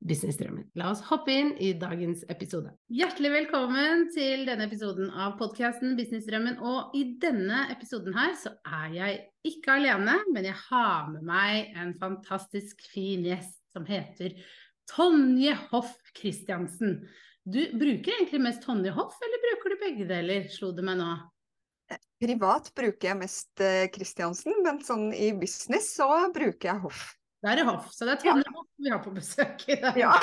businessdrømmen. La oss hoppe inn i dagens episode. Hjertelig velkommen til denne episoden av podkasten Businessdrømmen. Og i denne episoden her så er jeg ikke alene, men jeg har med meg en fantastisk fin gjest som heter Tonje Hoff Christiansen. Du bruker egentlig mest Tonje Hoff, eller bruker du begge deler, slo det meg nå? Privat bruker jeg mest eh, men sånn i business så bruker jeg Hoff. Det er Hoff, så det er Tonje ja. Vi har på besøk i dag. Ja.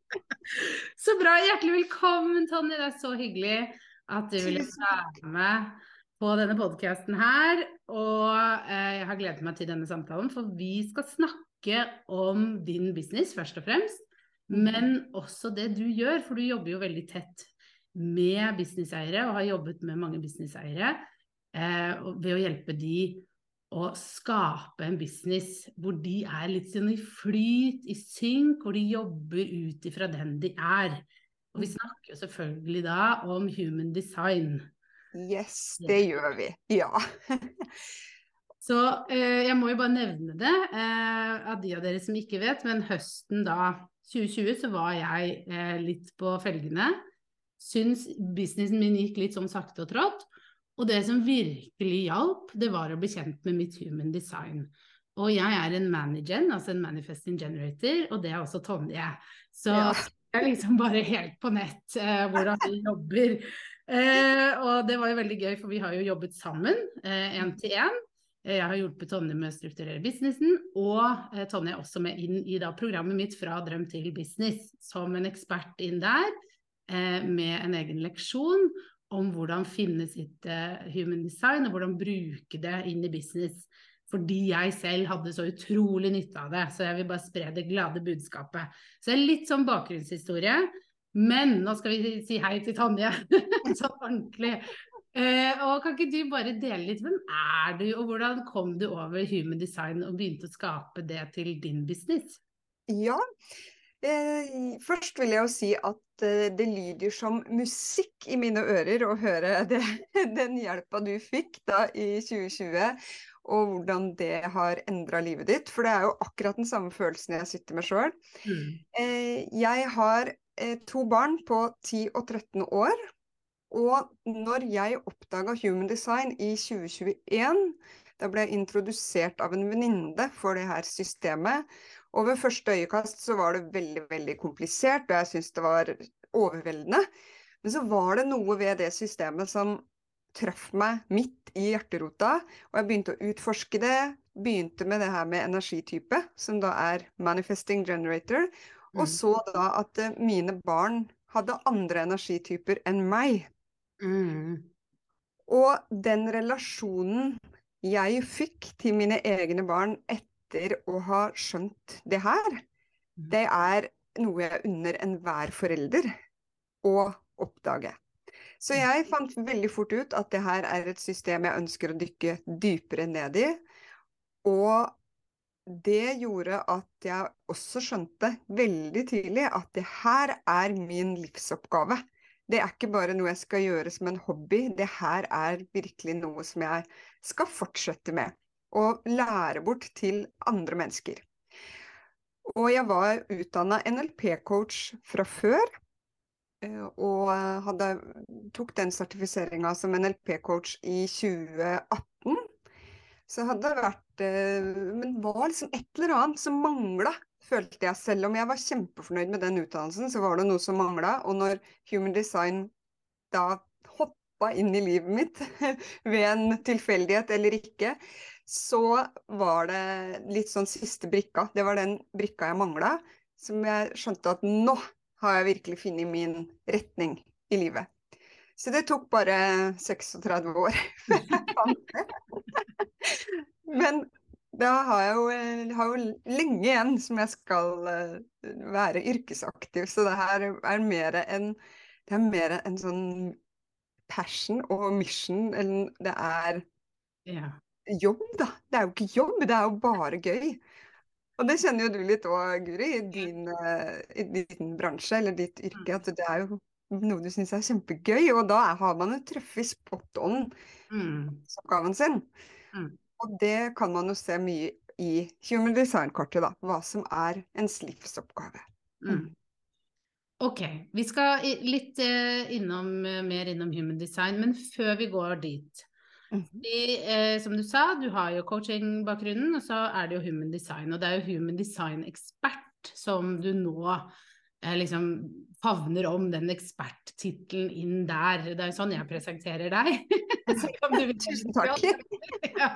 så bra. Hjertelig velkommen, Tonje. Det er så hyggelig at du ville være med på denne podkasten her. Og eh, jeg har gledet meg til denne samtalen, for vi skal snakke om din business først og fremst. Mm. Men også det du gjør, for du jobber jo veldig tett med businesseiere, og har jobbet med mange businesseiere, eh, ved å hjelpe de å skape en business hvor de er litt sånn i flyt, i synk, hvor de jobber ut ifra den de er. Og vi snakker jo selvfølgelig da om human design. Yes, det gjør vi. Ja. Så eh, jeg må jo bare nevne det, eh, av de av dere som ikke vet, men høsten da 2020 så var jeg eh, litt på felgene syns businessen min gikk litt sånn sakte og trått. Og det som virkelig hjalp, det var å bli kjent med mitt human design. Og jeg er en manager, altså en manifesting generator, og det er også Tonje. Så ja. jeg er liksom bare helt på nett eh, hvordan vi jobber. Eh, og det var jo veldig gøy, for vi har jo jobbet sammen én til én. Jeg har hjulpet Tonje med å strukturere businessen, og eh, Tonje er også med inn i da, programmet mitt Fra drøm til business, som en ekspert inn der eh, med en egen leksjon om hvordan finne sitt eh, human design, og hvordan bruke det inn i business. Fordi jeg selv hadde så utrolig nytte av det. Så jeg vil bare spre det glade budskapet. Så det er litt sånn bakgrunnshistorie. Men nå skal vi si hei til Tonje, sånn ordentlig. Eh, og kan ikke du bare dele litt, hvem er du, og hvordan kom du over human design og begynte å skape det til din business? Ja, Eh, først vil jeg jo si at eh, det lyder som musikk i mine ører å høre det, den hjelpa du fikk da i 2020, og hvordan det har endra livet ditt. For det er jo akkurat den samme følelsen jeg sitter med sjøl. Mm. Eh, jeg har eh, to barn på 10 og 13 år. Og når jeg oppdaga Human Design i 2021, da ble jeg introdusert av en venninne for det her systemet. Og ved første øyekast så var det veldig, veldig komplisert, og jeg syntes det var overveldende. Men så var det noe ved det systemet som traff meg midt i hjerterota, og jeg begynte å utforske det. Begynte med det her med energitype, som da er manifesting generator, og mm. så da at uh, mine barn hadde andre energityper enn meg. Mm. Og den relasjonen jeg fikk til mine egne barn etter etter å ha skjønt det her, mm. det er noe jeg unner enhver forelder å oppdage. Så mm. jeg fant veldig fort ut at det her er et system jeg ønsker å dykke dypere ned i. Og det gjorde at jeg også skjønte veldig tidlig at det her er min livsoppgave. Det er ikke bare noe jeg skal gjøre som en hobby, det her er virkelig noe som jeg skal fortsette med og lære bort til andre mennesker. Og jeg var utdanna NLP-coach fra før. Eh, og hadde, tok den sertifiseringa som NLP-coach i 2018. Så hadde det vært eh, Men var liksom et eller annet som mangla, følte jeg. Selv om jeg var kjempefornøyd med den utdannelsen, så var det noe som mangla. Og når Human Design da hoppa inn i livet mitt ved en tilfeldighet eller ikke, så var det litt sånn siste brikka. Det var den brikka jeg mangla, som jeg skjønte at nå har jeg virkelig funnet min retning i livet. Så det tok bare 36 år. Men da har jeg jo, jeg har jo lenge igjen som jeg skal uh, være yrkesaktiv, så det her er mer en, det er mer en sånn passion og mission enn det er Ja. Jobb, da. Det er jo ikke jobb, det er jo bare gøy. Og det kjenner jo du litt òg, Guri, i din, uh, i din bransje eller ditt yrke, at det er jo noe du syns er kjempegøy, og da har man jo truffet spot on Mm. oppgaven sin. Mm. Og det kan man jo se mye i Human Design-kortet, da. Hva som er ens livsoppgave. Mm. Ok, vi skal litt eh, innom, eh, mer innom human design, men før vi går dit Mhm. vi, eh, Som du sa, du har jo coaching-bakgrunnen, og så er det jo human design. Og det er jo human design-ekspert som du nå eh, liksom favner om den eksperttittelen inn der. Det er jo sånn jeg presenterer deg. Tusen takk. ja.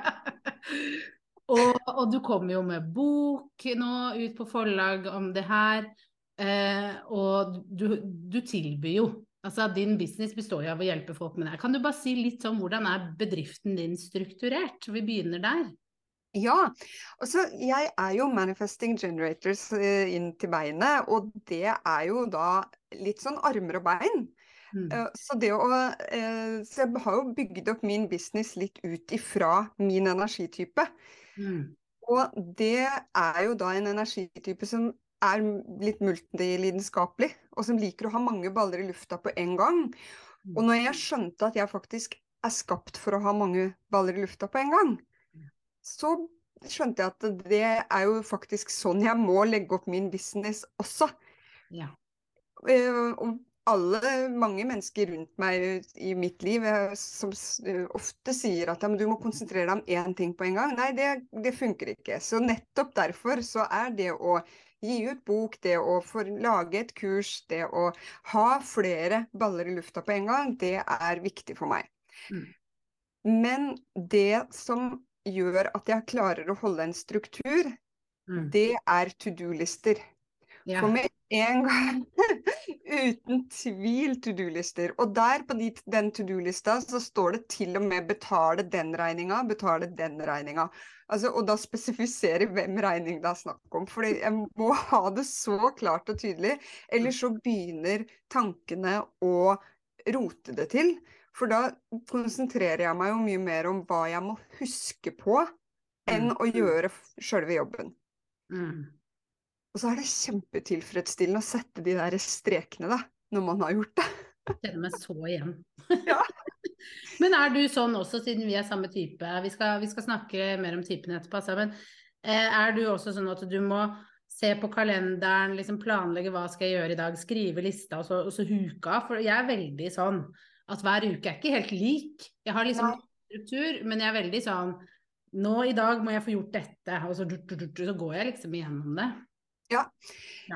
og, og du kommer jo med bok nå ut på forlag om det her. Eh, og du, du tilbyr jo Altså din business består jo av å hjelpe folk med det. Kan du bare si litt om hvordan er bedriften din strukturert? Vi begynner der. Ja. Altså, jeg er jo manifesting generators eh, inn til beinet, og det er jo da litt sånn armer og bein. Mm. Eh, Så det å eh, Så jeg har jo bygd opp min business litt ut ifra min energitype. Mm. Og det er jo da en energitype som er litt multilidenskapelig, og som liker å ha mange baller i lufta på en gang. Og når jeg skjønte at jeg faktisk er skapt for å ha mange baller i lufta på en gang, så skjønte jeg at det er jo faktisk sånn jeg må legge opp min business også. Ja. Uh, og alle, mange mennesker rundt meg i mitt liv eh, som eh, ofte sier at ja, men du må konsentrere deg om én ting på en gang. Nei, det, det funker ikke. Så nettopp derfor så er det å gi ut bok, det å få lage et kurs, det å ha flere baller i lufta på en gang, det er viktig for meg. Mm. Men det som gjør at jeg klarer å holde en struktur, Mm. det er to do-lister. Yeah. For med en gang, uten tvil to do-lister. Og der på de, den to do-lista så står det til og med betale den regninga, betale den regninga. Altså, og da spesifisere hvem regning det er snakk om. For jeg må ha det så klart og tydelig, ellers så begynner tankene å rote det til. For da konsentrerer jeg meg jo mye mer om hva jeg må huske på, enn Mm. å gjøre sjølve jobben. Mm. Og så er det kjempetilfredsstillende å sette de der strekene, da, når man har gjort det. Kjenner meg så igjen. Ja. men er du sånn også, siden vi er samme type, vi skal, vi skal snakke mer om typene etterpå, altså, men eh, er du også sånn at du må se på kalenderen, liksom planlegge hva skal jeg gjøre i dag, skrive lista og så, og så huka? For jeg er veldig sånn at hver uke er ikke helt lik. Jeg har liksom ja. struktur, men jeg er veldig sånn nå i dag må jeg få gjort dette, og så, så går jeg liksom igjennom det.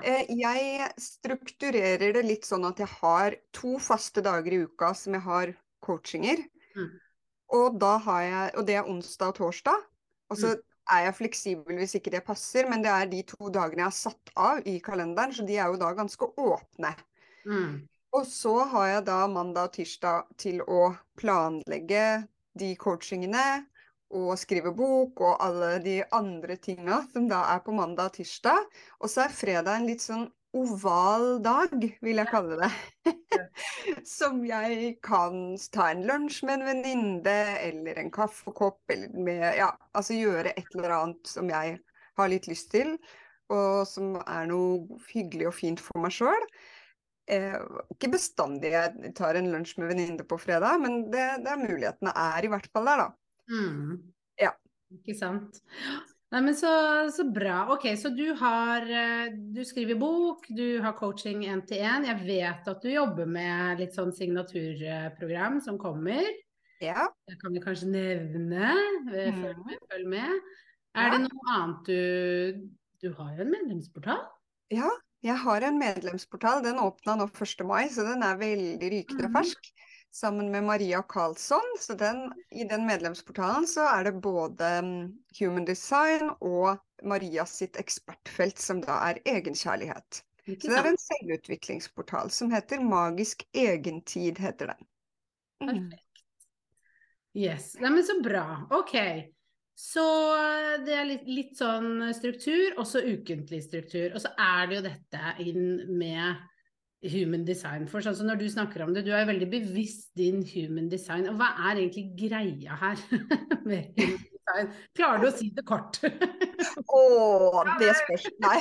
Eh, Jeg strukturerer det litt sånn at jeg har to faste dager i uka som jeg har coachinger. Mm. Og, har jeg, og det er onsdag og torsdag. Og så Mm. er jeg fleksibel hvis ikke det passer, men det er de to dagene jeg har satt av i kalenderen, så de er jo da ganske åpne. Mm. Og så har jeg da mandag og tirsdag til å planlegge de coachingene og skrive bok og alle de andre tinga som da er på mandag og tirsdag. Og så er fredag en litt sånn oval dag, vil jeg kalle det. Som jeg kan ta en lunsj med en venninne, eller en kaffekopp, eller med Ja, altså gjøre et eller annet som jeg har litt lyst til, og som er noe hyggelig og fint for meg sjøl. Eh, ikke bestandig jeg tar en lunsj med venninne på fredag, men det, det er mulighetene er i hvert fall der, da. Mm. Ja. Ikke sant. Nei, men så, så bra. Ok, så du har eh, Du skriver bok, du har coaching én til én. Jeg vet at du jobber med litt sånn signaturprogram som kommer. Ja. Det kan vi kanskje nevne. Eh, Følg Mhm. med. Følg med. Er det noe annet du Du har jo en medlemsportal? ja. Jeg har en medlemsportal. Den åpna nå 1. mai, så den er veldig rykende Mhm. fersk. Sammen med Maria Karlsson. Så den, i den medlemsportalen så er det både mm, Human Design og Marias sitt ekspertfelt, som da er egenkjærlighet. Så det er en selvutviklingsportal som heter Magisk egentid, heter den. Mm. Perfekt. Yes. Neimen, så bra. Ok. Så eh, det er litt, litt sånn struktur, også ukentlig struktur. Og så er det jo dette inn med human design. For sånn som når du snakker om det, du er veldig bevisst din human design. Og hva er egentlig greia her med human design? Klarer du å si det kort? Å, det spørs. Nei.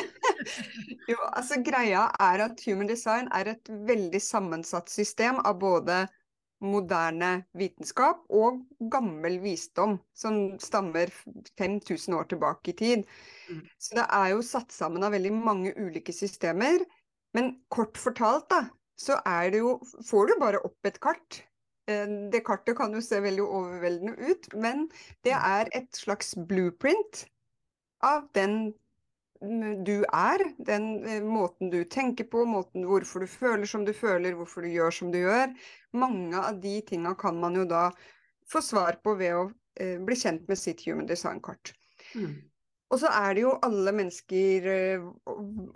Jo, altså greia er at human design er et veldig sammensatt system av både moderne vitenskap og gammel visdom som stammer 5000 år tilbake i tid. Mm. Så det er jo satt sammen av veldig mange ulike systemer. Men kort fortalt, da, så er det jo Får du bare opp et kart. Eh, Det kartet kan jo se veldig overveldende ut, men det er et slags blueprint av den mm, du er, den eh, måten du tenker på, måten hvorfor du føler som du føler, hvorfor du gjør som du gjør. Mange av de tinga kan man jo da få svar på ved å eh, bli kjent med sitt human design-kart. Mm. Og så er det jo alle mennesker eh,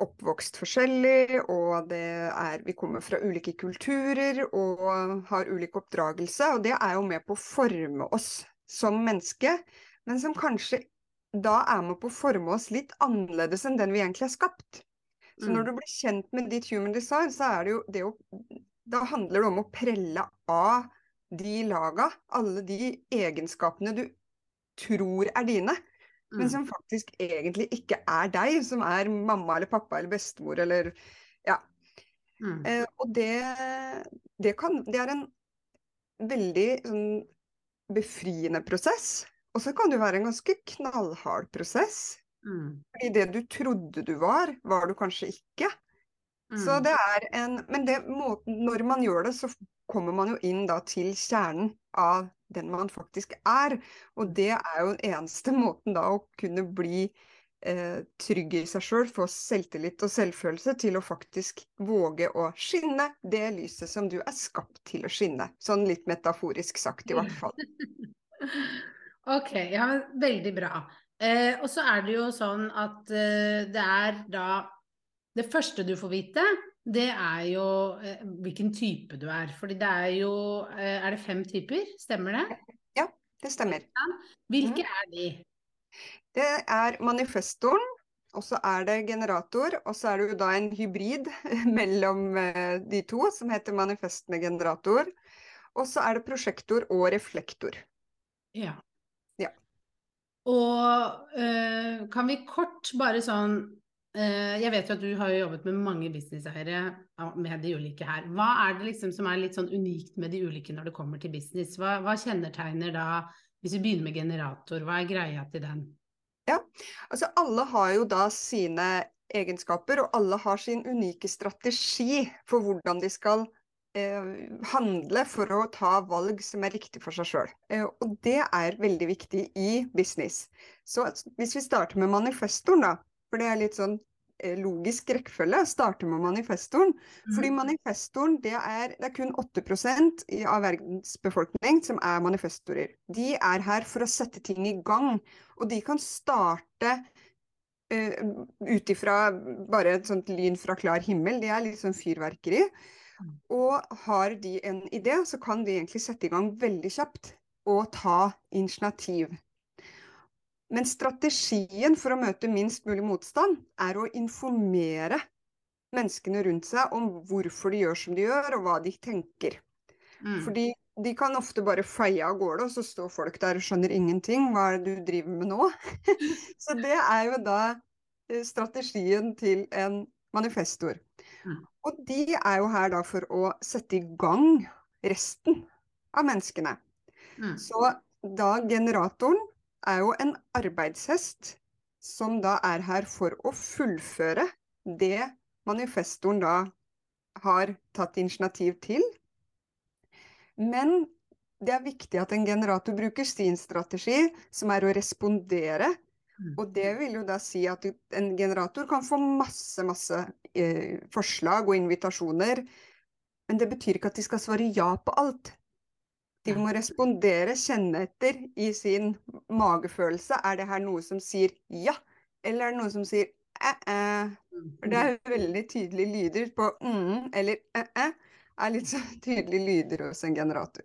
oppvokst forskjellig, og det er Vi kommer fra ulike kulturer og har ulik oppdragelse, og det er jo med på å forme oss som menneske, men som kanskje da er med på å forme oss litt annerledes enn den vi egentlig er skapt. Så Mm. når du blir kjent med ditt human design, så er det jo det å Da handler det om å prelle av de laga, alle de egenskapene du tror er dine, men Mm. som faktisk egentlig ikke er deg, som er mamma eller pappa eller bestemor eller Ja. Mm. Eh, og det, det kan Det er en veldig sånn befriende prosess. Og så kan det være en ganske knallhard prosess. Mm. Fordi det du trodde du var, var du kanskje ikke. Så Mm. det er en Men det når man gjør det, så kommer man jo inn da til kjernen av den man faktisk er. Og det er jo den eneste måten da å kunne bli eh, trygg i seg sjøl, få selvtillit og selvfølelse til å faktisk våge å skinne det lyset som du er skapt til å skinne. Sånn litt metaforisk sagt, i hvert fall. Ok, ja, veldig bra. Eh, og så er det jo sånn at eh, det er da Det første du får vite, det er jo eh, hvilken type du er. Fordi det er jo eh, Er det fem typer? Stemmer det? Ja, Det stemmer. Hvilke er de? Det er manifestoren, og så er det generator, og så er det jo da en hybrid mellom eh, de to, som heter manifest med generator. Og så er det prosjektor og reflektor. Ja. Ja. Og eh, kan vi kort bare sånn Jeg vet jo at du har jo jobbet med mange businesseiere med de ulike her. Hva er det liksom som er litt sånn unikt med de ulike når det kommer til business? Hva, hva kjennetegner da, hvis vi begynner med generator, hva er greia til den? Ja, Altså alle har jo da sine egenskaper, og alle har sin unike strategi for hvordan de skal eh, handle for å ta valg som er riktig for seg sjøl. Eh, og det er veldig viktig i business. Så hvis vi starter med manifestoren, da, for det er litt sånn eh, logisk rekkefølge, starter med manifestoren. Fordi manifestoren, det er, det er kun 8 i- av verdens befolkning som er manifestorer. De er her for å sette ting i gang, og de kan starte uh, ut ifra bare et sånt lyn fra klar himmel. De er litt sånn fyrverkeri. Og har de en idé, så kan de egentlig sette i gang veldig kjapt og ta initiativ. Men strategien for å møte minst mulig motstand er å informere menneskene rundt seg om hvorfor de gjør som de gjør, og hva de tenker. Mm. Fordi de kan ofte bare feie av gårde, og så står folk der og skjønner ingenting. Hva er det du driver med nå? så det er jo da eh, strategien til en manifestor. Mm. Og de er jo her da for å sette i gang resten av menneskene. Mm. Så da generatoren er jo en arbeidshest som da er her for å fullføre det manifestoren da har tatt initiativ til. Men det er viktig at en generator bruker sin strategi, som er å respondere. Mm. Og det vil jo da si at en generator kan få masse, masse eh, forslag og invitasjoner. Men det betyr ikke at de skal svare ja på alt. De må respondere, kjenne etter i sin magefølelse. Er det her noe som sier ja, eller er det noe som sier æ-æ? For det er veldig tydelige lyder på mm eller æ-æ. Er litt så tydelige lyder hos en generator.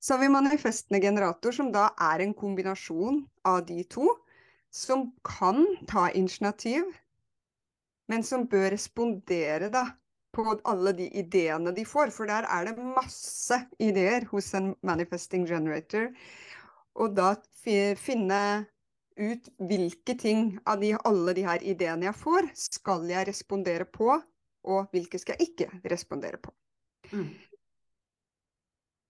Så har vi manifestende generator, som da er en kombinasjon av de to. Som kan ta initiativ, men som bør respondere da på alle de ideene de får, for der er det masse ideer hos en manifesting generator. Og da finne ut hvilke ting av de, alle de her ideene jeg får, skal jeg respondere på, og hvilke skal jeg ikke respondere på. Mm.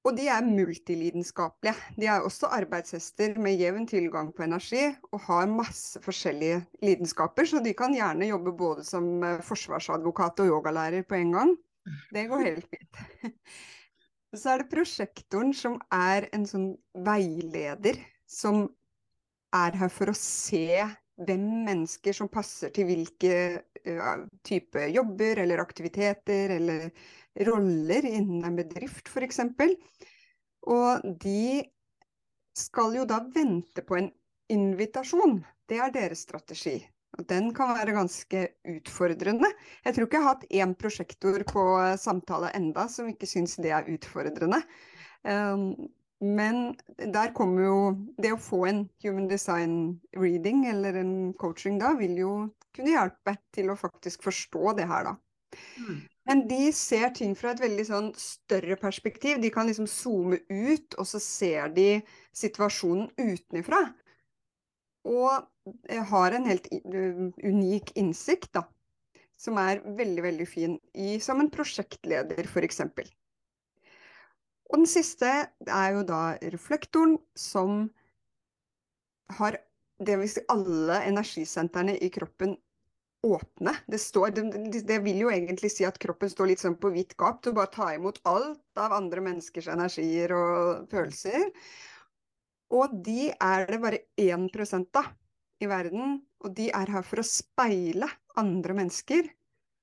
Og de er multilidenskapelige. De er også arbeidshester med jevn tilgang på energi og har masse forskjellige lidenskaper, så de kan gjerne jobbe både som eh, forsvarsadvokat og yogalærer på en gang. Det går helt fint. Så er det prosjektoren som er en sånn veileder som er her for å se hvem mennesker som passer til hvilke uh, type jobber eller aktiviteter eller roller innen en bedrift f.eks. Og de skal jo da vente på en invitasjon. Det er deres strategi. Og den kan være ganske utfordrende. Jeg tror ikke jeg har hatt én prosjektor på samtale enda som ikke syns det er utfordrende. Um, men der kommer jo Det å få en human design reading eller en coaching da, vil jo kunne hjelpe til å faktisk forstå det her, da. Mm. Men de ser ting fra et veldig sånn større perspektiv. De kan liksom zoome ut, og så ser de situasjonen utenfra. Og har en helt unik innsikt, da. Som er veldig, veldig fin i, som en prosjektleder, f.eks. Og den siste er jo da reflektoren, som har det vil si alle energisentrene i kroppen åpne. Det, står, det, det, vil jo egentlig si at kroppen står litt sånn på vidt gap til å bare ta imot alt av andre menneskers energier og følelser. Og de er det bare 1 av i verden. Og de er her for å speile andre mennesker.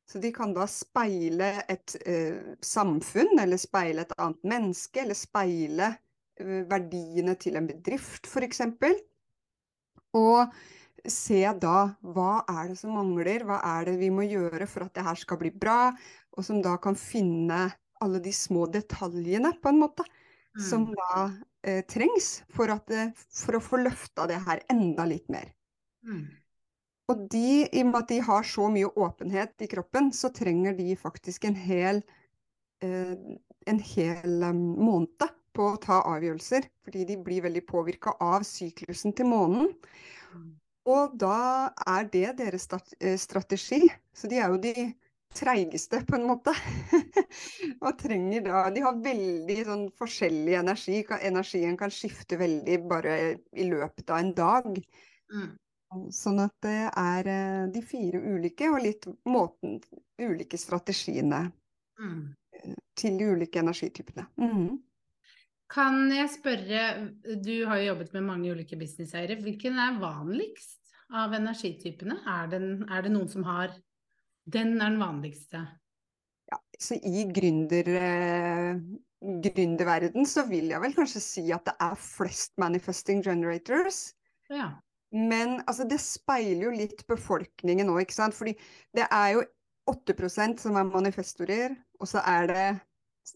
Så de kan da speile et eh, samfunn, eller speile et annet menneske, eller speile eh, verdiene til en bedrift, f.eks. Og se da hva er det som mangler, hva er det vi må gjøre for at det her skal bli bra, og som da kan finne alle de små detaljene, på en måte, mm. som da eh, trengs for, det, for, å få løfta det her enda litt mer. Mm. Og de, i og med at de har så mye åpenhet i kroppen, så trenger de faktisk en hel, eh, en hel um, måned på å ta avgjørelser, fordi de blir veldig påvirka av syklusen til månen. Og da er det deres eh, strategi. Så de er jo de treigeste, på en måte. og trenger da De har veldig sånn forskjellig energi. Energien kan skifte veldig bare i løpet av en dag. Mm. Sånn at det er eh, de fire ulike, og litt måten Ulike strategiene mm. Eh, til de ulike energitypene. Mm. Kan jeg spørre, du har jo jobbet med mange ulike businesseiere, hvilken er vanligst av energitypene? Er, den, er det noen som har Den er den vanligste? Ja, så i gründer, eh, gründerverden så vil jeg vel kanskje si at det er flest manifesting generators. Ja. Men altså, det speiler jo litt befolkningen nå, ikke sant. Fordi det er jo 8% som er manifestorer, og så er det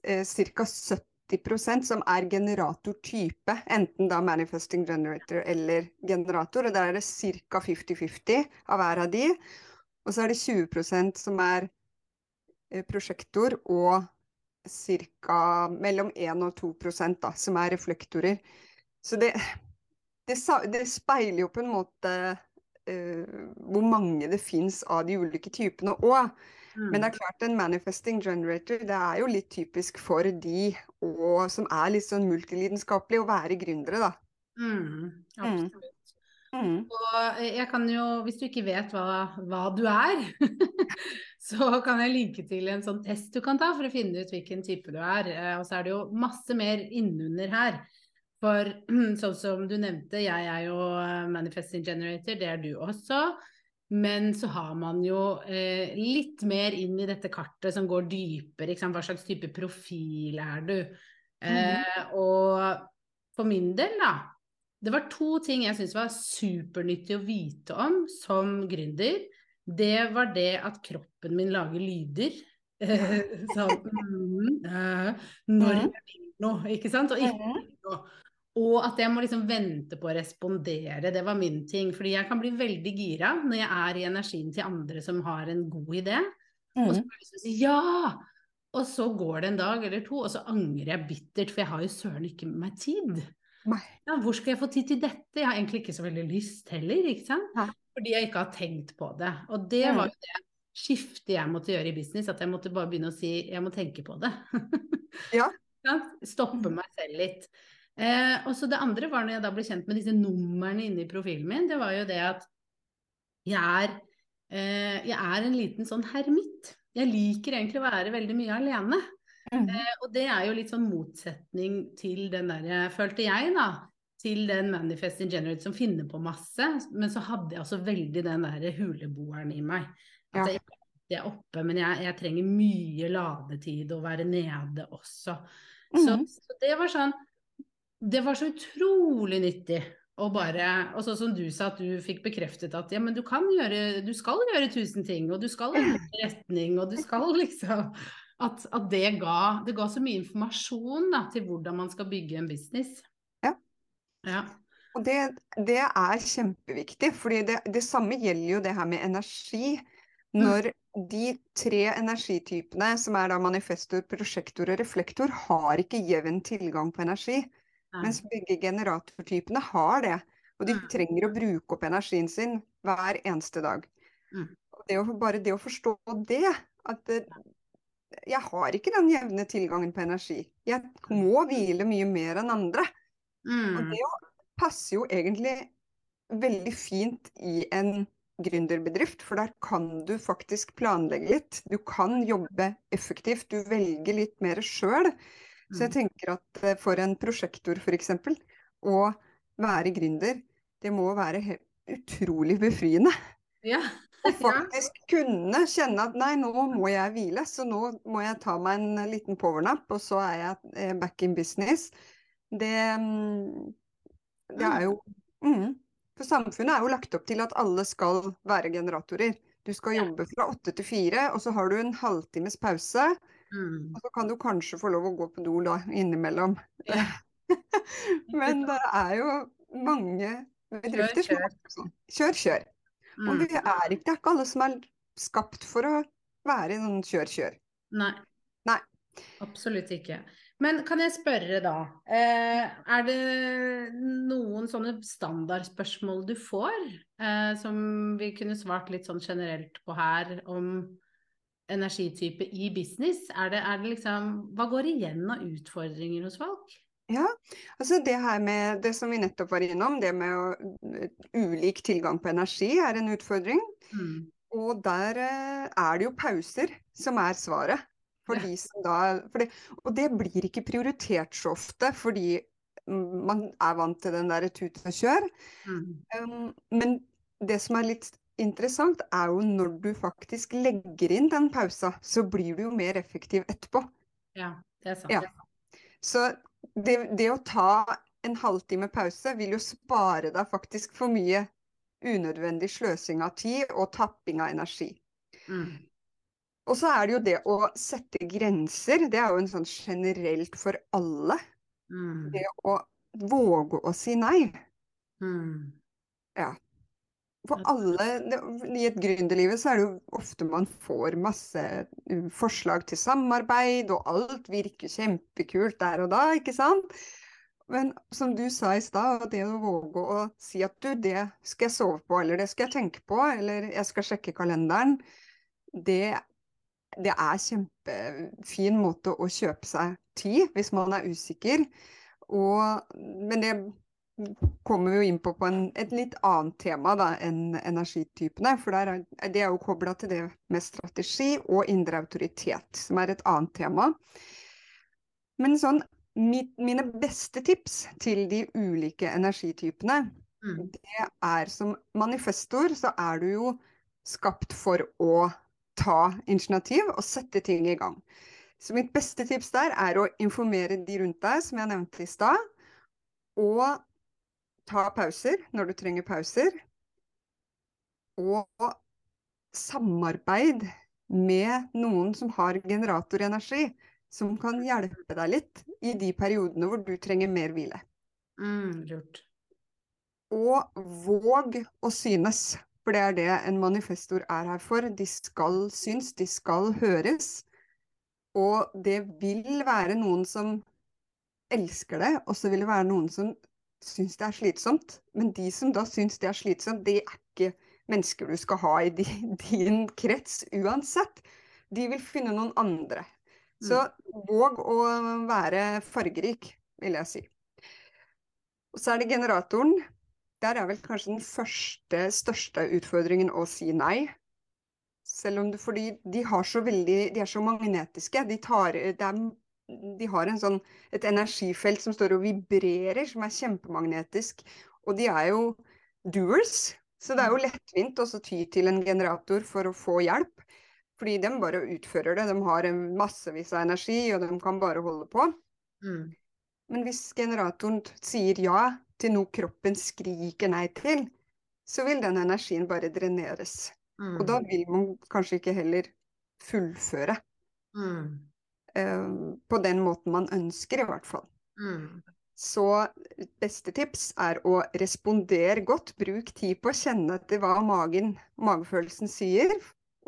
eh, ca. 70 90 som er generatortype, enten da manifesting generator eller generator. og Der er det ca. 50-50 av hver av de. Og så er det 20% som er eh, prosjektor, og ca. mellom 1 og 2 da, som er reflektorer. Så det, det, det speiler jo på en måte uh, hvor mange det fins av de ulike typene òg. Men det er mm. klart en manifesting generator det er jo litt typisk for de og, som er litt sånn multilidenskapelige, å være gründere, da. Mm, mm. absolutt. Mm. Og jeg kan jo, hvis du ikke vet hva, hva du er, så kan jeg linke til en sånn test du kan ta for å finne ut hvilken type du er. Eh, og så er det jo masse mer innunder her. For sånn som du nevnte, jeg er jo eh, manifesting generator, det er du også. Men så har man jo eh, litt mer inn i dette kartet som går dypere. Hva slags type profil er du? Eh, og for min del, da Det var to ting jeg syntes var supernyttig å vite om som gründer. Det var det at kroppen min lager lyder. sånn mm, eh, Når jeg vil noe, ikke sant? Og ikke noe. Og at jeg må liksom vente på å respondere, det var min ting. Fordi jeg kan bli veldig gira når jeg er i energien til andre som har en god idé. Og så får jeg lyst si ja! Og så går det en dag eller to, og så angrer jeg bittert, for jeg har jo søren ikke med meg tid. Ja, hvor skal jeg få tid til dette? Jeg har egentlig ikke så veldig lyst heller, ikke sant? Nei. Fordi jeg ikke har tenkt på det. Og det Mm. var jo det skiftet jeg måtte gjøre i business, at jeg måtte bare begynne å si jeg må tenke på det. Ja. Stoppe Mm. meg selv litt. Eh, og så det andre var når jeg da ble kjent med disse numrene inne i profilen min, det var jo det at jeg er, eh, jeg er en liten sånn hermitt. Jeg liker egentlig å være veldig mye alene. Mm. Eh, og det er jo litt sånn motsetning til den derre, følte jeg da, til den Manifesting Generate som finner på masse, men så hadde jeg altså veldig den derre huleboeren i meg. At Ja. jeg er oppe, men jeg, jeg trenger mye ladetid og være nede også. Så, Mhm. så det var sånn Det var så utrolig nyttig. Og bare, og sånn som du sa, at du fikk bekreftet at ja, men du kan gjøre, du skal gjøre tusen ting, og du skal endre retning, og du skal liksom At, at det ga Det ga så mye informasjon da, til hvordan man skal bygge en business. Ja. Ja. Og det, det er kjempeviktig, fordi det, det samme gjelder jo det her med energi. Når de tre energitypene, som er da manifestor, prosjektor og reflektor, har ikke jevn tilgang på energi. Mens begge generatortypene har det. Og de trenger å bruke opp energien sin hver eneste dag. Mm. Det å, bare det å forstå det, at jeg har ikke den jevne tilgangen på energi. Jeg må hvile mye mer enn andre. Og Mm. det passer jo egentlig veldig fint i en gründerbedrift, for der kan du faktisk planlegge litt. Du kan jobbe effektivt, du velger litt mer sjøl. Så jeg Mm. tenker at eh, for en prosjektor f.eks. å være gründer, det må være utrolig befriende. Ja. Og faktisk kunne kjenne at nei, nå må jeg hvile, så nå må jeg ta meg en liten powernap, og så er jeg eh, back in business. Det, mm, det er jo mm. For samfunnet er jo lagt opp til at alle skal være generatorer. Du skal jobbe fra åtte til fire, og så har du en halvtimes pause. Mm. Og så kan du kanskje få lov å gå på do da innimellom. Ja. Men det er jo mange bedrifter som er sånn. Kjør, kjør. Og Mm. vi er ikke, det er ikke alle som er skapt for å være i sånn kjør, kjør. Nei. Nei. Absolutt ikke. Men kan jeg spørre da, eh, er det noen sånne standardspørsmål du får, eh, som vi kunne svart litt sånn generelt på her, om energitype i business? Er det, er det liksom, hva går igjen av utfordringer hos folk? Ja, altså det her med det som vi nettopp var innom, det med å, ulik tilgang på energi er en utfordring. Mm. Og der eh, er det jo pauser som er svaret. For Ja. de som da, for det, og det blir ikke prioritert så ofte, fordi man er vant til den der tut og kjør. Mm. Um, men det som er litt interessant, er jo når du faktisk legger inn den pausa, så blir du jo mer effektiv etterpå. Ja, det er sant. Ja. Så det, det å ta en halvtime pause vil jo spare deg faktisk for mye unødvendig sløsing av tid og tapping av energi. Mm. Og så er det jo det å sette grenser. Det er jo en sånn generelt for alle. Mm. Det å våge å si nei. Mm. For alle I et gründerliv så er det jo ofte man får masse uh, forslag til samarbeid, og alt virker kjempekult der og da, ikke sant? Men som du sa i stad, det å våge å si at du, det skal jeg sove på, eller det skal jeg tenke på, eller jeg skal sjekke kalenderen, det, det er kjempefin måte å kjøpe seg tid hvis man er usikker. Og, men det kommer vi jo inn på på en, et litt annet tema da, enn energitypene. For der er, det er jo kobla til det med strategi og indre autoritet, som er et annet tema. Men sånn, mit, mine beste tips til de ulike energitypene, Mm. det er som manifestor, så er du jo skapt for å ta initiativ og sette ting i gang. Så mitt beste tips der er å informere de rundt deg, som jeg nevnte i stad. Og ta pauser når du trenger pauser. Og samarbeid med noen som har generatorenergi, som kan hjelpe deg litt i de periodene hvor du trenger mer hvile. Mm, lurt. Og våg å synes, for det er det en manifestor er her for. De skal synes, de skal høres. Og det vil være noen som elsker det, og så vil det være noen som syns det er slitsomt. Men de som da syns det er slitsomt, det er ikke mennesker du skal ha i din, din krets uansett. De vil finne noen andre. Så mm. våg å være fargerik, vil jeg si. Og så er det generatoren. Der er vel kanskje den første, største utfordringen å si nei. Selv om du, fordi de har så veldig De er så magnetiske. De, tar, er, de har sånn, et energifelt som står og vibrerer, som er kjempemagnetisk. Og de er jo doers. Så det er jo mm. lettvint å ty til en generator for å få hjelp. Fordi de bare utfører det. De har massevis av energi, og de kan bare holde på. Mm. Men hvis generatoren sier ja til noe kroppen skriker nei til, så vil den energien bare dreneres. Mm. Og da mm. vil man kanskje ikke heller fullføre. Mm. Uh, på den måten man ønsker, i hvert fall. Mm. Så beste tips er å respondere godt. Bruk tid på å kjenne etter hva magen, magefølelsen sier,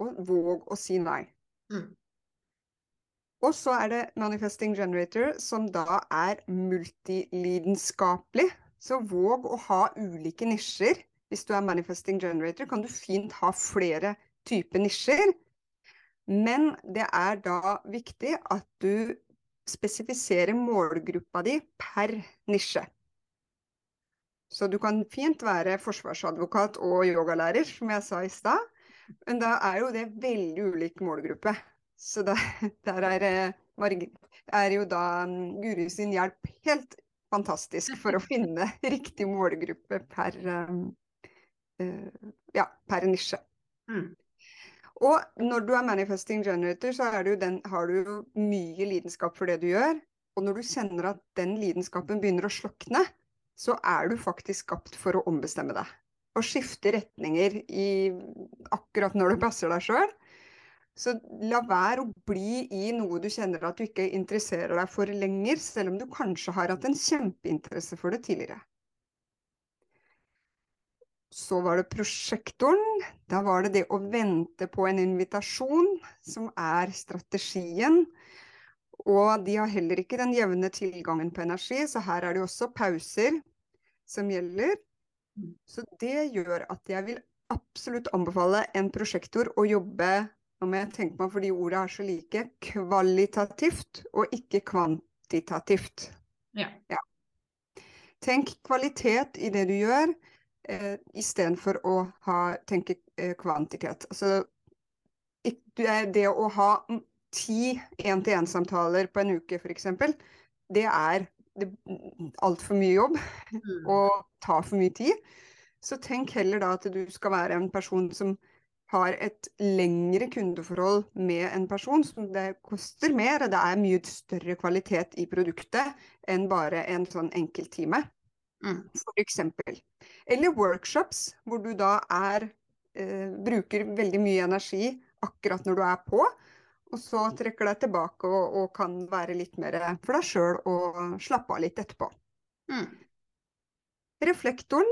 og våg å si nei. Mm. Og så er det Manifesting Generator, som da er multilidenskapelig. Så våg å ha ulike nisjer. Hvis du er Manifesting Generator, kan du fint ha flere typer nisjer. Men det er da viktig at du spesifiserer målgruppa di per nisje. Så du kan fint være forsvarsadvokat og yogalærer, som jeg sa i stad. Men da er jo det veldig ulik målgruppe. Så der, der er, eh, er, jo da mm, Guri sin hjelp helt fantastisk for å finne riktig målgruppe per, um, uh, ja, per nisje. Mm. Og når du er manifesting generator, så du den, har du jo mye lidenskap for det du gjør. Og når du kjenner at den lidenskapen begynner å slokne, så er du faktisk skapt for å ombestemme deg. Og skifte retninger i akkurat når det passer deg sjøl. Så la være å bli i noe du kjenner at du ikke interesserer deg for lenger, selv om du kanskje har hatt en kjempeinteresse for det tidligere. Så var det prosjektoren. Da var det det å vente på en invitasjon, som er strategien. Og de har heller ikke den jevne tilgangen på energi, så her er det også pauser som gjelder. Så det gjør at jeg vil absolutt anbefale en prosjektor å jobbe nå må jeg tenke meg, fordi ordene er så like, kvalitativt og ikke kvantitativt. Ja. ja. Tenk kvalitet i det du gjør eh, istedenfor å ha, tenke eh, kvantitet. Altså, det å ha ti én-til-én-samtaler på en uke, f.eks., det er altfor mye jobb mm. og tar for mye tid. Så tenk heller da at du skal være en person som har et lengre kundeforhold med en person. som Det koster mer, og det er mye større kvalitet i produktet enn bare en sånn enkelttime. Mm. eksempel. Eller workshops, hvor du da er, eh, bruker veldig mye energi akkurat når du er på, og så trekker deg tilbake og, og kan være litt mer for deg sjøl og slappe av litt etterpå. Mm. Reflektoren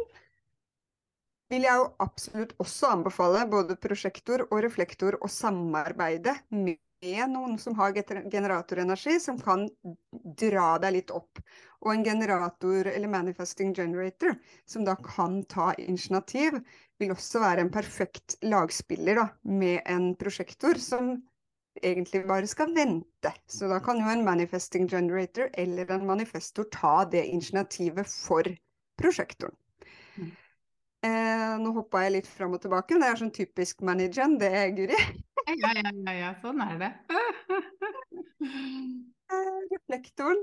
vil jeg jo absolutt også anbefale både prosjektor og reflektor å samarbeide med noen som har generatorenergi, som kan dra deg litt opp. Og en generator eller manifesting generator som da kan ta initiativ, vil også være en perfekt lagspiller da, med en prosjektor som egentlig bare skal vente. Så da kan jo en manifesting generator eller en manifestor ta det initiativet for prosjektoren. Mm. Eh, nå hoppa jeg litt fram og tilbake, men det er sånn typisk manageren, det, Guri. ja, ja, ja, ja, sånn er det. Eh, reflektoren.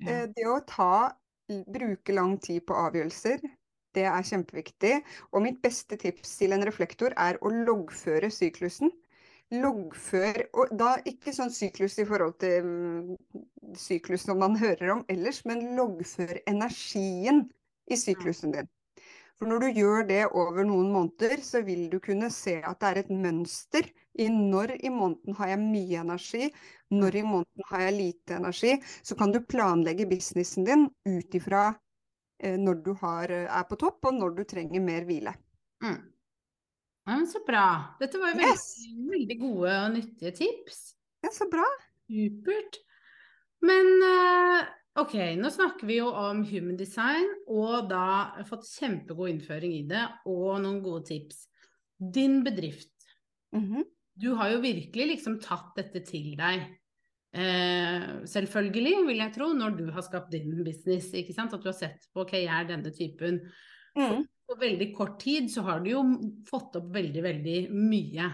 Eh, det å ta, bruke lang tid på avgjørelser, det er kjempeviktig. Og mitt beste tips til en reflektor er å loggføre syklusen. loggfør Og da ikke sånn syklus i forhold til syklusen syklus som man hører om ellers, men loggfør energien i syklusen din. For når du gjør det over noen måneder, så vil du kunne se at det er et mønster i når i måneden har jeg mye energi, når i måneden har jeg lite energi. Så kan du planlegge businessen din ut ifra eh, når du har, er på topp, og når du trenger mer hvile. Mm. Ja, men så bra. Dette var jo veldig, Yes. veldig gode og nyttige tips. Ja, så bra. Supert. Men eh, ok, nå snakker vi jo om human design, og da fått kjempegod innføring i det, og noen gode tips. Din bedrift, Mhm. du har jo virkelig liksom tatt dette til deg. Eh, selvfølgelig, vil jeg tro, når du har skapt din business, ikke sant. At du har sett på ok, jeg er denne typen. Mm. På veldig kort tid så har du jo fått opp veldig, veldig mye.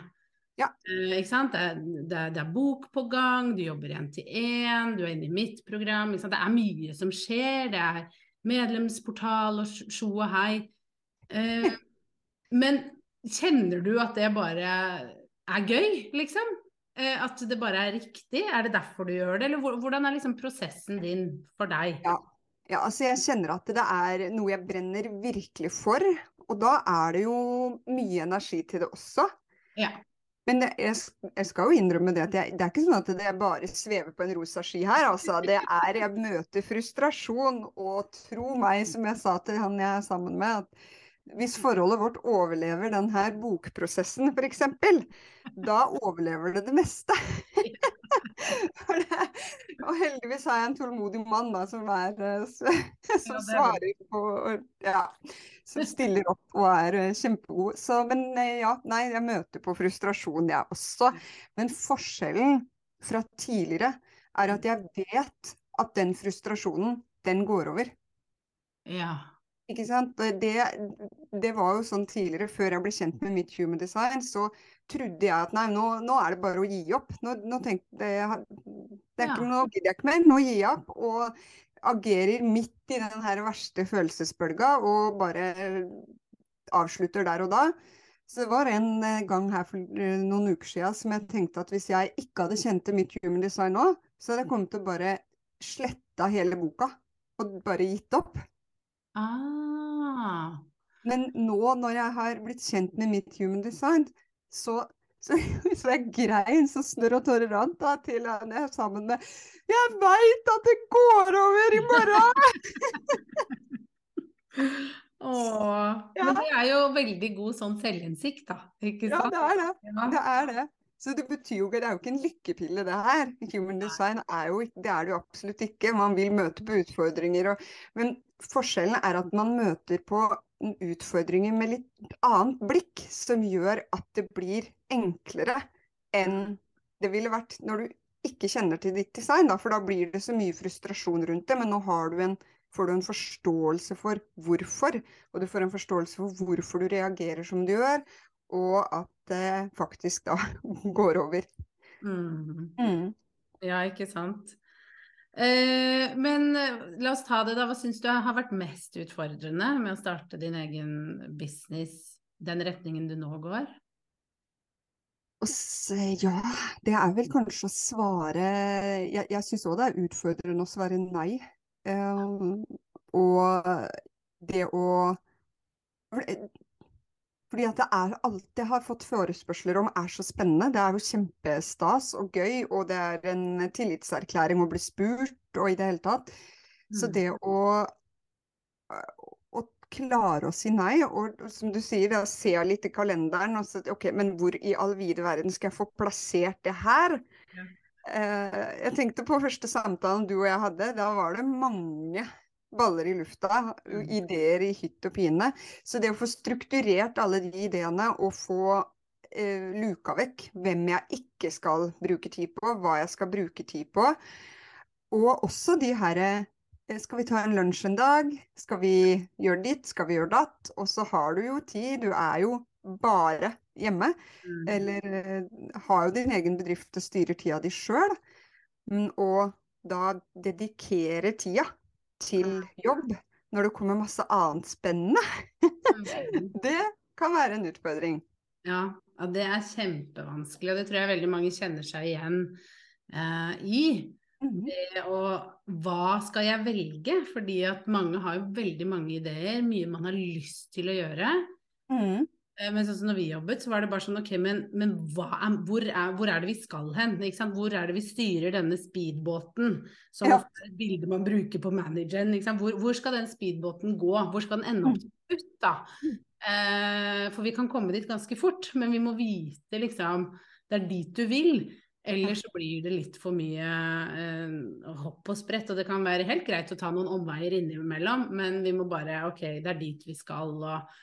Ja. Eh, ikke sant? Det, er, det, er, det er bok på gang, du jobber én til én, du er inne i mitt program. Ikke sant? Det er mye som skjer. Det er medlemsportal og sjo og hei. Eh, men kjenner du at det bare er gøy, liksom? Eh, at det bare er riktig? Er det derfor du gjør det, eller hvordan er liksom prosessen din for deg? Ja. Ja, altså jeg kjenner at det er noe jeg brenner virkelig for, og da er det jo mye energi til det også. Ja. Men det, jeg, jeg skal jo innrømme det at jeg, det er ikke sånn at det bare svever på en rosa ski her, altså. Det er, jeg møter frustrasjon, og tro meg, som jeg sa til han jeg er sammen med, at hvis forholdet vårt overlever denne bokprosessen f.eks., da overlever det det meste. Det, og heldigvis har jeg en tålmodig mann da, som, er, eh, som Ja, er svarer på Ja, som stiller opp og er eh, kjempegod. Så, men eh, ja, nei, jeg møter på frustrasjon, jeg også. Men forskjellen fra tidligere er at jeg vet at den frustrasjonen, den går over. Ja. Ikke sant? Det, det var jo sånn tidligere, før jeg ble kjent med mitt human design, så trodde jeg at nei, nå, nå er det bare å gi opp. Nå, nå tenkte jeg det er ikke, Ja. Nå gidder jeg ikke mer, nå gir jeg opp. Og agerer midt i den her verste følelsesbølga og bare avslutter der og da. Så det var en eh, gang her for eh, noen uker siden som jeg tenkte at hvis jeg ikke hadde kjent til mitt human design nå, så hadde jeg kommet til å bare sletta hele boka. Og bare gitt opp. Ah. Men nå når jeg har blitt kjent med mitt human design, så, så, så jeg grein så snørr og tårer rant da, til han jeg sammen med Jeg veit at det går over i morgen! Åh. Ja. Men det er jo veldig god sånn selvinnsikt, da. Ikke Ja, det er det. Ja. Det er det. Så det betyr jo Det er jo ikke en lykkepille, det her. Human design er jo Det er det jo absolutt ikke. Man vil møte på utfordringer og Men forskjellen er at man møter på utfordringer med litt annet blikk, som gjør at det blir enklere enn det ville vært når du ikke kjenner til ditt design, da, for da blir det så mye frustrasjon rundt det. Men nå har du en, får du en forståelse for hvorfor, og du får en forståelse for hvorfor du reagerer som du gjør, og at det faktisk da går over. Mm. Mm. Ja, ikke sant. Eh, men eh, la oss ta det, da. Hva syns du har vært mest utfordrende med å starte din egen business, den retningen du nå går? Ja, det er vel kanskje å svare Jeg, jeg syns òg det er utfordrende å svare nei. Um, og det å Fordi at det er alt jeg har fått forespørsler om er så spennende. Det er jo kjempestas og gøy, og det er en tillitserklæring å bli spurt og i det hele tatt. Så Mm. det å, å klare å si nei, og som du sier, da, se litt i kalenderen og så, ok, men hvor i all vide verden skal jeg få plassert det her? Ja. Eh, jeg tenkte på første samtalen du og jeg hadde, da var det mange baller i lufta, Mm. ideer i hytt og pine. Så det å få strukturert alle de ideene og få eh, luka vekk hvem jeg ikke skal bruke tid på, hva jeg skal bruke tid på, og også de herre eh, skal vi ta en lunsj en dag? Skal vi gjøre ditt? Skal vi gjøre datt? Og så har du jo tid. Du er jo bare hjemme. Mm. Eller eh, har jo din egen bedrift og styrer tida di sjøl. Og da dedikere tida til jobb når det kommer masse annet spennende, Mm. det kan være en utfordring. Ja, ja, det er kjempevanskelig, og det tror jeg veldig mange kjenner seg igjen eh, i. Mhm. Det å Hva skal jeg velge? Fordi at mange har jo veldig mange ideer, mye man har lyst til å gjøre. Mhm. Eh, Men sånn som når vi jobbet, så var det bare sånn ok, men, men hva hvor, er, hvor er det vi skal hen? Hvor er det vi styrer denne speedbåten? Som Ja. er et bilde man bruker på manageren. Hvor, hvor skal den speedbåten gå? Hvor skal den ende opp til slutt, da? Eh, for vi kan komme dit ganske fort, men vi må vite liksom Det er dit du vil. Ellers så blir det litt for mye eh, hopp og sprett, og det kan være helt greit å ta noen omveier innimellom, men vi må bare Ok, det er dit vi skal, og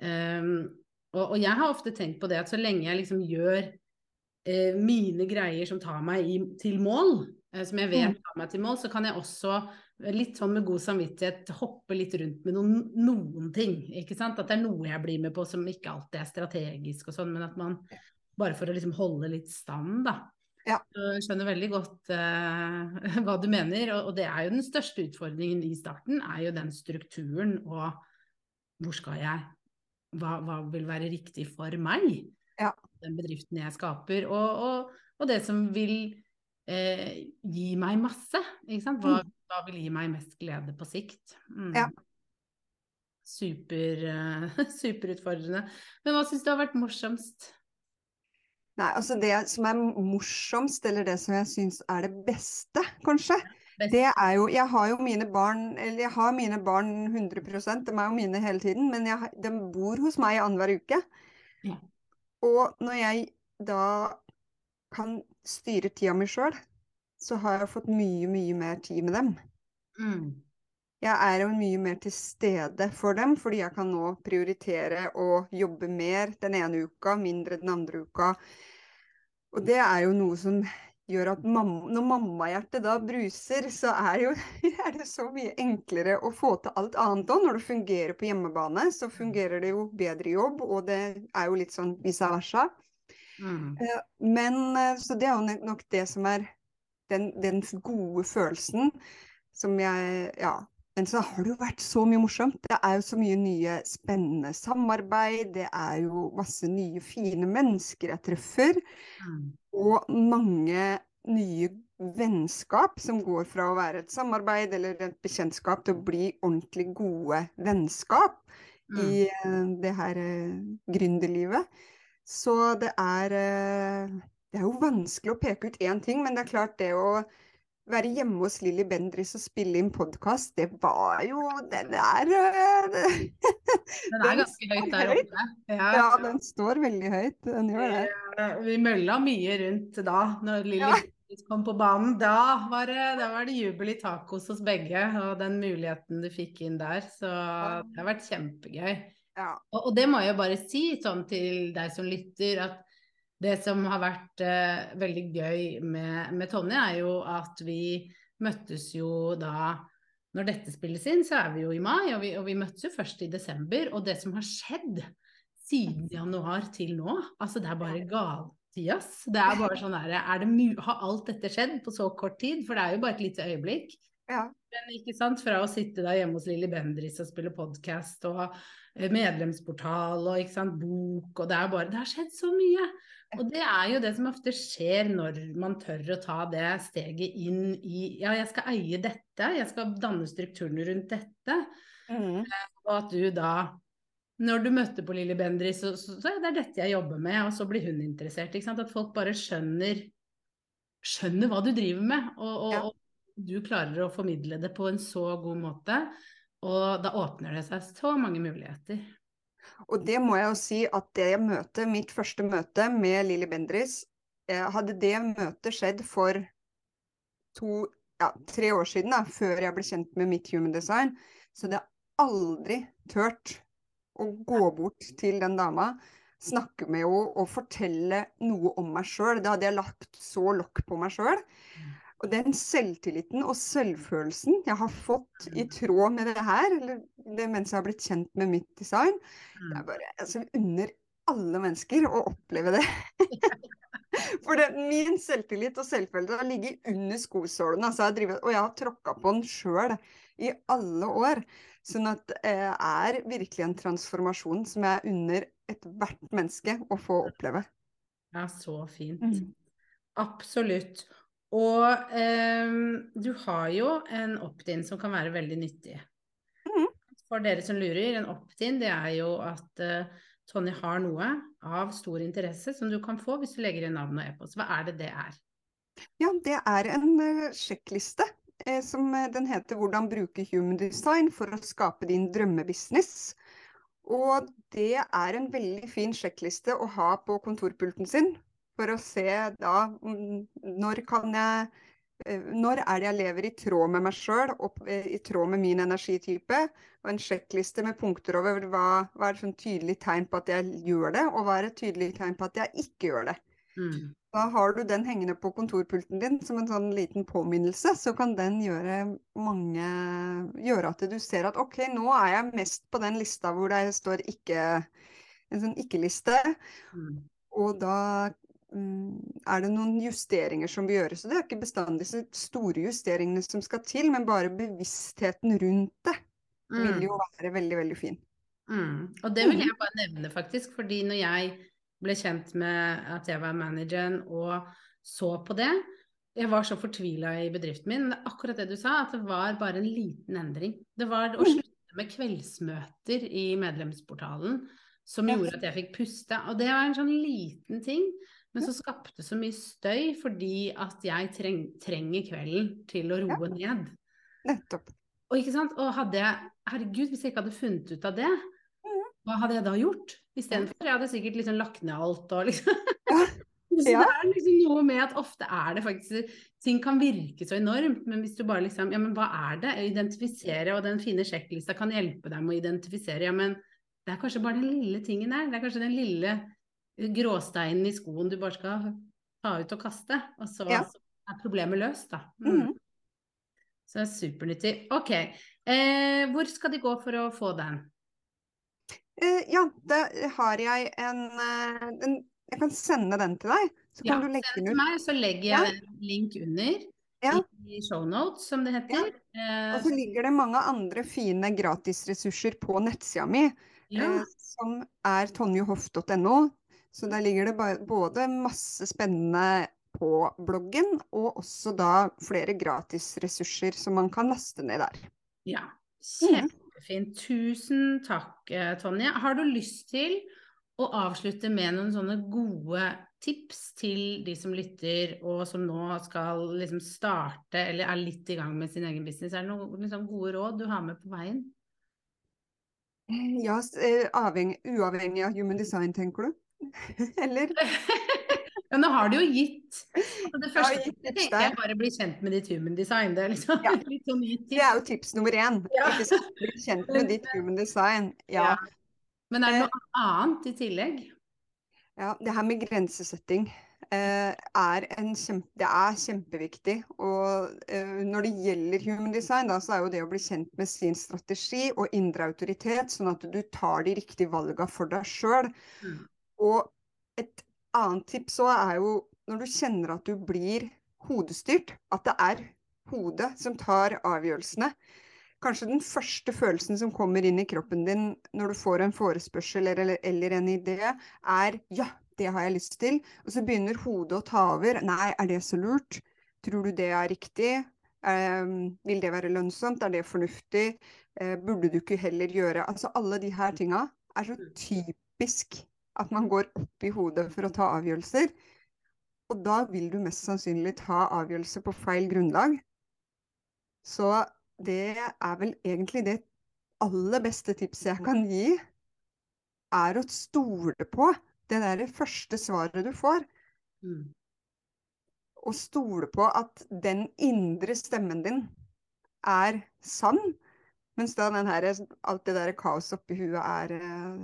ehm, og, og jeg har ofte tenkt på det at så lenge jeg liksom gjør eh, mine greier som tar meg i, til mål, eh, som jeg vet Mm. tar meg til mål, så kan jeg også eh, litt sånn med god samvittighet hoppe litt rundt med noen, noen ting. ikke sant? At det er noe jeg blir med på som ikke alltid er strategisk og sånn, men at man bare for å liksom holde litt stand, da. Ja. Jeg skjønner veldig godt uh, hva du mener, og, og det er jo den største utfordringen i starten, er jo den strukturen og hvor skal jeg? Hva, hva vil være riktig for meg? Ja. Den bedriften jeg skaper, og, og, og det som vil eh, gi meg masse. Ikke sant? Hva, hva vil gi meg mest glede på sikt? Mm. Ja. Super, uh, superutfordrende. Men hva syns du har vært morsomst? Nei, altså det som er morsomst, eller det som jeg syns er det beste, kanskje? Det er jo Jeg har jo mine barn, eller jeg har mine barn 100 de er jo mine hele tiden, men jeg, de bor hos meg annenhver uke. Ja. Og når jeg da kan styre tida mi sjøl, så har jeg fått mye, mye mer tid med dem. Mm. Jeg er jo mye mer til stede for dem, fordi jeg kan nå prioritere å jobbe mer den ene uka, mindre den andre uka. Og det er jo noe som gjør at mamma, når mammahjertet da bruser, så er, jo, er det så mye enklere å få til alt annet òg. Når det fungerer på hjemmebane, så fungerer det jo bedre jobb, og det er jo litt sånn vice versa. Mm. Eh, Men eh, så det er jo nok det som er den, den gode følelsen som jeg Ja. Men så har det jo vært så mye morsomt. Det er jo så mye nye spennende samarbeid. Det er jo masse nye fine mennesker jeg treffer. Mm. Og mange nye vennskap som går fra å være et samarbeid eller et bekjentskap til å bli ordentlig gode vennskap Mm. i eh, det her eh, gründerlivet. Så det er eh, Det er jo vanskelig å peke ut én ting, men det er klart det å være hjemme hos Lilly Bendriss og spille inn podkast, det var jo Den er eh, Den er Den ganske høyt der oppe. Ja. Ja, den står veldig høyt. Den gjør det. Vi mølla mye rundt da, når Lilly Ja. Kom på banen. Da var, det, da var det jubel i tacos hos begge, og den muligheten du fikk inn der. Så det har vært kjempegøy. Ja. Og, og det må jeg jo bare si sånn til deg som lytter, at det som har vært eh, veldig gøy med, med Tonje, er jo at vi møttes jo da Når dette spilles inn, så er vi jo i mai, og vi, og vi møttes jo først i desember. Og det som har skjedd siden januar til nå, altså det er bare galtid, ass. Det er bare sånn der, er Har alt dette skjedd på så kort tid? For det er jo bare et lite øyeblikk. ja. Men ikke sant, fra å sitte da hjemme hos Lilly Bendriss og spille podkast og eh, medlemsportal og ikke sant, bok, og det er bare Det har skjedd så mye. Og det er jo det som ofte skjer når man tør å ta det steget inn i Ja, jeg skal eie dette, jeg skal danne strukturen rundt dette. Mm. Og at du da når du møtte på Lilly Bendriss, så, så, så er det dette jeg jobber med, og så blir hun interessert. At folk bare skjønner, skjønner hva du driver med, og, og, Ja. og du klarer å formidle det på en så god måte. Og da åpner det seg så mange muligheter. Og det må jeg jo si at det møtet, mitt første møte med Lilly Bendriss, eh, hadde det møtet skjedd for to, ja, tre år siden, da, før jeg ble kjent med mitt human design, så hadde jeg aldri turt å gå bort til den dama, snakke med henne og fortelle noe om meg sjøl. Det hadde jeg lagt så lokk på meg sjøl. Og den selvtilliten og selvfølelsen jeg har fått i tråd med det her, eller det mens jeg har blitt kjent med mitt design, Mm. det er bare altså, under alle mennesker å oppleve det. For det, min selvtillit og selvfølelse har ligget under skosålene. Altså jeg drivet, og jeg har tråkka på den sjøl i alle år. Sånn at det er virkelig en transformasjon som jeg unner ethvert menneske å få oppleve. Ja, så fint. Mm. Absolutt. Og eh, du har jo en opt-in som kan være veldig nyttig. Mm. For dere som lurer, en opt-in det er jo at eh, Tonje har noe av stor interesse som du kan få hvis du legger inn navn og e-post. Hva er det det er? Ja, det er en uh, sjekkliste eh, som eh, den heter 'Hvordan bruke human design for å skape din drømmebusiness'. Og det er en veldig fin sjekkliste å ha på kontorpulten sin for å se da mm, når kan jeg eh, når er det jeg lever i tråd med meg sjøl og eh, i tråd med min energitype? Og en sjekkliste med punkter over hva, hva er et tydelig tegn på at jeg gjør det, og hva er et tydelig tegn på at jeg ikke gjør det. Mm. Da har du den hengende på kontorpulten din som en sånn liten påminnelse, så kan den gjøre mange Gjøre at du ser at OK, nå er jeg mest på den lista hvor det står ikke En sånn ikke-liste. Mm. Og da er det noen justeringer som bør gjøres. Og det er ikke bestandig så store justeringene som skal til, men bare bevisstheten rundt det vil Mm. jo være veldig, veldig fin. Mm. Og det vil jeg bare nevne, faktisk, fordi når jeg ble kjent med at jeg var manageren og så på det Jeg var så fortvila i bedriften min. men Det akkurat det du sa, at det var bare en liten endring. Det var å Mm. slutte med kveldsmøter i medlemsportalen som gjorde at jeg fikk puste. Og det var en sånn liten ting, men så skapte så mye støy fordi at jeg treng, trenger kvelden til å roe ned. Nettopp. Og ikke sant, og hadde jeg Herregud, hvis jeg ikke hadde funnet ut av det, Mhm. hva hadde jeg da gjort? Istedenfor jeg hadde sikkert liksom lagt ned alt og liksom Ja. Så Ja. det er liksom noe med at ofte er det faktisk Ting kan virke så enormt, men hvis du bare liksom Ja, men hva er det? Identifisere, og den fine sjekklista kan hjelpe deg med å identifisere. Ja, men det er kanskje bare den lille tingen der. Det er kanskje den lille gråsteinen i skoen du bare skal ta ut og kaste. Og så, Ja. så er problemet løst, da. Mm. Mm. Så det er supernyttig. Ok. Eh, hvor skal de gå for å få den? Uh, ja, da har jeg en, eh, en Jeg kan sende den til deg, så Ja, kan du legge send den til ut. meg, så legger Ja. jeg en link under Ja. i shownotes, som det heter. Ja. Og så ligger det mange andre fine gratisressurser på nettsida mi, ja. eh, som er tonjehoff.no. Så der ligger det både masse spennende på bloggen, og også da flere gratisressurser som man kan laste ned der. ja. kjempefint. Mm. Tusen takk, eh, Tonje. Har du lyst til å avslutte med noen sånne gode tips til de som lytter, og som nå skal liksom starte eller er litt i gang med sin egen business? Er det noen liksom gode råd du har med på veien? Ja, s- eh, avhengig, uavhengig av human design, tenker du? Eller? Men nå har du jo gitt. Altså, det Ja, første gitt jeg tenker jeg bare bli kjent med ditt human design. Det er liksom Ja. sånn gitt Det er jo tips nummer én. Ja. Bli kjent med ditt human design. Ja. Ja. Men er det noe annet i tillegg? Ja, det her med grensesetting eh, er, en kjempe, det er kjempeviktig. Og eh, når det gjelder human design, da, så er jo det å bli kjent med sin strategi og indre autoritet, sånn at du tar de riktige valgene for deg sjøl. Og et annet tips òg er jo når du kjenner at du blir hodestyrt, at det er hodet som tar avgjørelsene. Kanskje den første følelsen som kommer inn i kroppen din når du får en forespørsel eller, eller en idé, er ja, det har jeg lyst til. Og så begynner hodet å ta over. Nei, er det så lurt? Tror du det er riktig? Ehm, vil det være lønnsomt? Er det fornuftig? Eh, burde du ikke heller gjøre Altså alle de her tinga er så typisk at man går opp i hodet for å ta avgjørelser. Og da vil du mest sannsynlig ta avgjørelser på feil grunnlag. Så det er vel egentlig det aller beste tipset jeg kan gi, er å stole på det der første svaret du får. Mm. Og stole på at den indre stemmen din er sann, mens da den her, alt det der kaoset oppi huet er eh,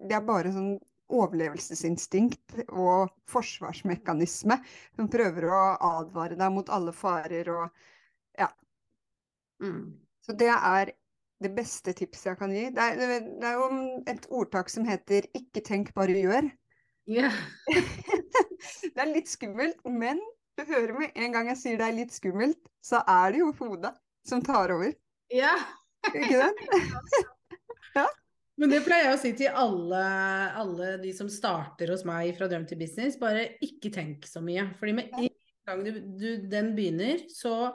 Det er bare sånn overlevelsesinstinkt og forsvarsmekanisme som prøver å advare deg mot alle farer og Mm. Så det er det beste tipset jeg kan gi. Det er, det er jo et ordtak som heter 'ikke tenk, bare gjør'. Yeah. det er litt skummelt, men du hører med en gang jeg sier det er litt skummelt, så er det jo hodet som tar over. ja. Ikke sant? Men det pleier jeg å si til alle, alle de som starter hos meg fra drøm til business, bare ikke tenk så mye. Fordi med en gang du, du, den begynner, så,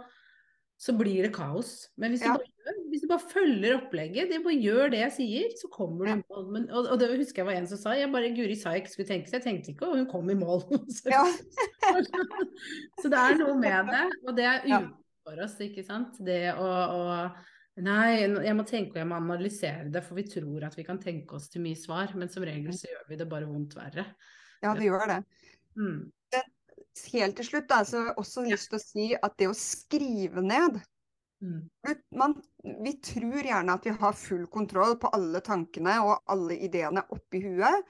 så blir det kaos. Men hvis, Ja. du bare, hvis du bare følger opplegget, det bare gjør det jeg sier, så kommer du i mål. Men, og, og det husker jeg var en som sa, jeg bare Guri sa jeg ikke skulle tenke, så jeg tenkte ikke, og hun kom i mål. så, Ja. så det er noe med det, og det er utenfor oss, ikke sant. Det å, å Nei, jeg må tenke og jeg må analysere det, for vi tror at vi kan tenke oss til mye svar, men som regel så gjør vi det bare vondt verre. ja, det gjør det. Mm. Helt til slutt da, så har jeg også lyst til å si at det å skrive ned Mm. man, Vi tror gjerne at vi har full kontroll på alle tankene og alle ideene oppi huet,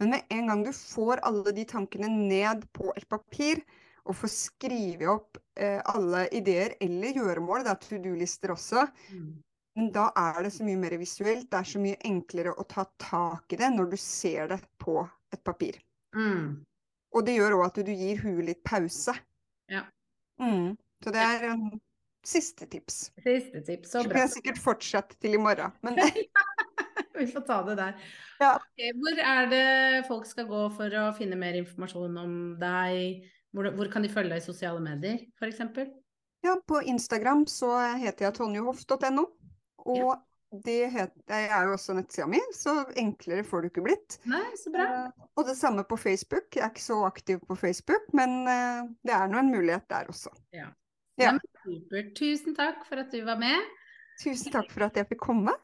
men med en gang du får alle de tankene ned på et papir, og få skrive opp eh, alle ideer eller gjøremål, det er to do-lister også, Mm. men da er det så mye mer visuelt. Det er så mye enklere å ta tak i det når du ser det på et papir. Mm. Og det gjør òg at du gir huet litt pause. Ja. Mm. Så det er en siste tips. Siste tips, så Så bra. kan jeg sikkert fortsette til i morgen. Men Vi får ta det der. Ja. Okay, hvor er det folk skal gå for å finne mer informasjon om deg? Hvor, hvor kan de følge deg i sosiale medier, f.eks.? ja, på Instagram så heter jeg tonjehoff.no. Og det, heter, jeg er jo også nettsida mi, så enklere får du ikke blitt. Nei, så bra. Uh, Og det samme på Facebook. Jeg er ikke så aktiv på Facebook, men uh, det er nå en mulighet der også. Ja. Ja. Nei. Tusen takk for at du var med. Tusen takk for at jeg fikk komme.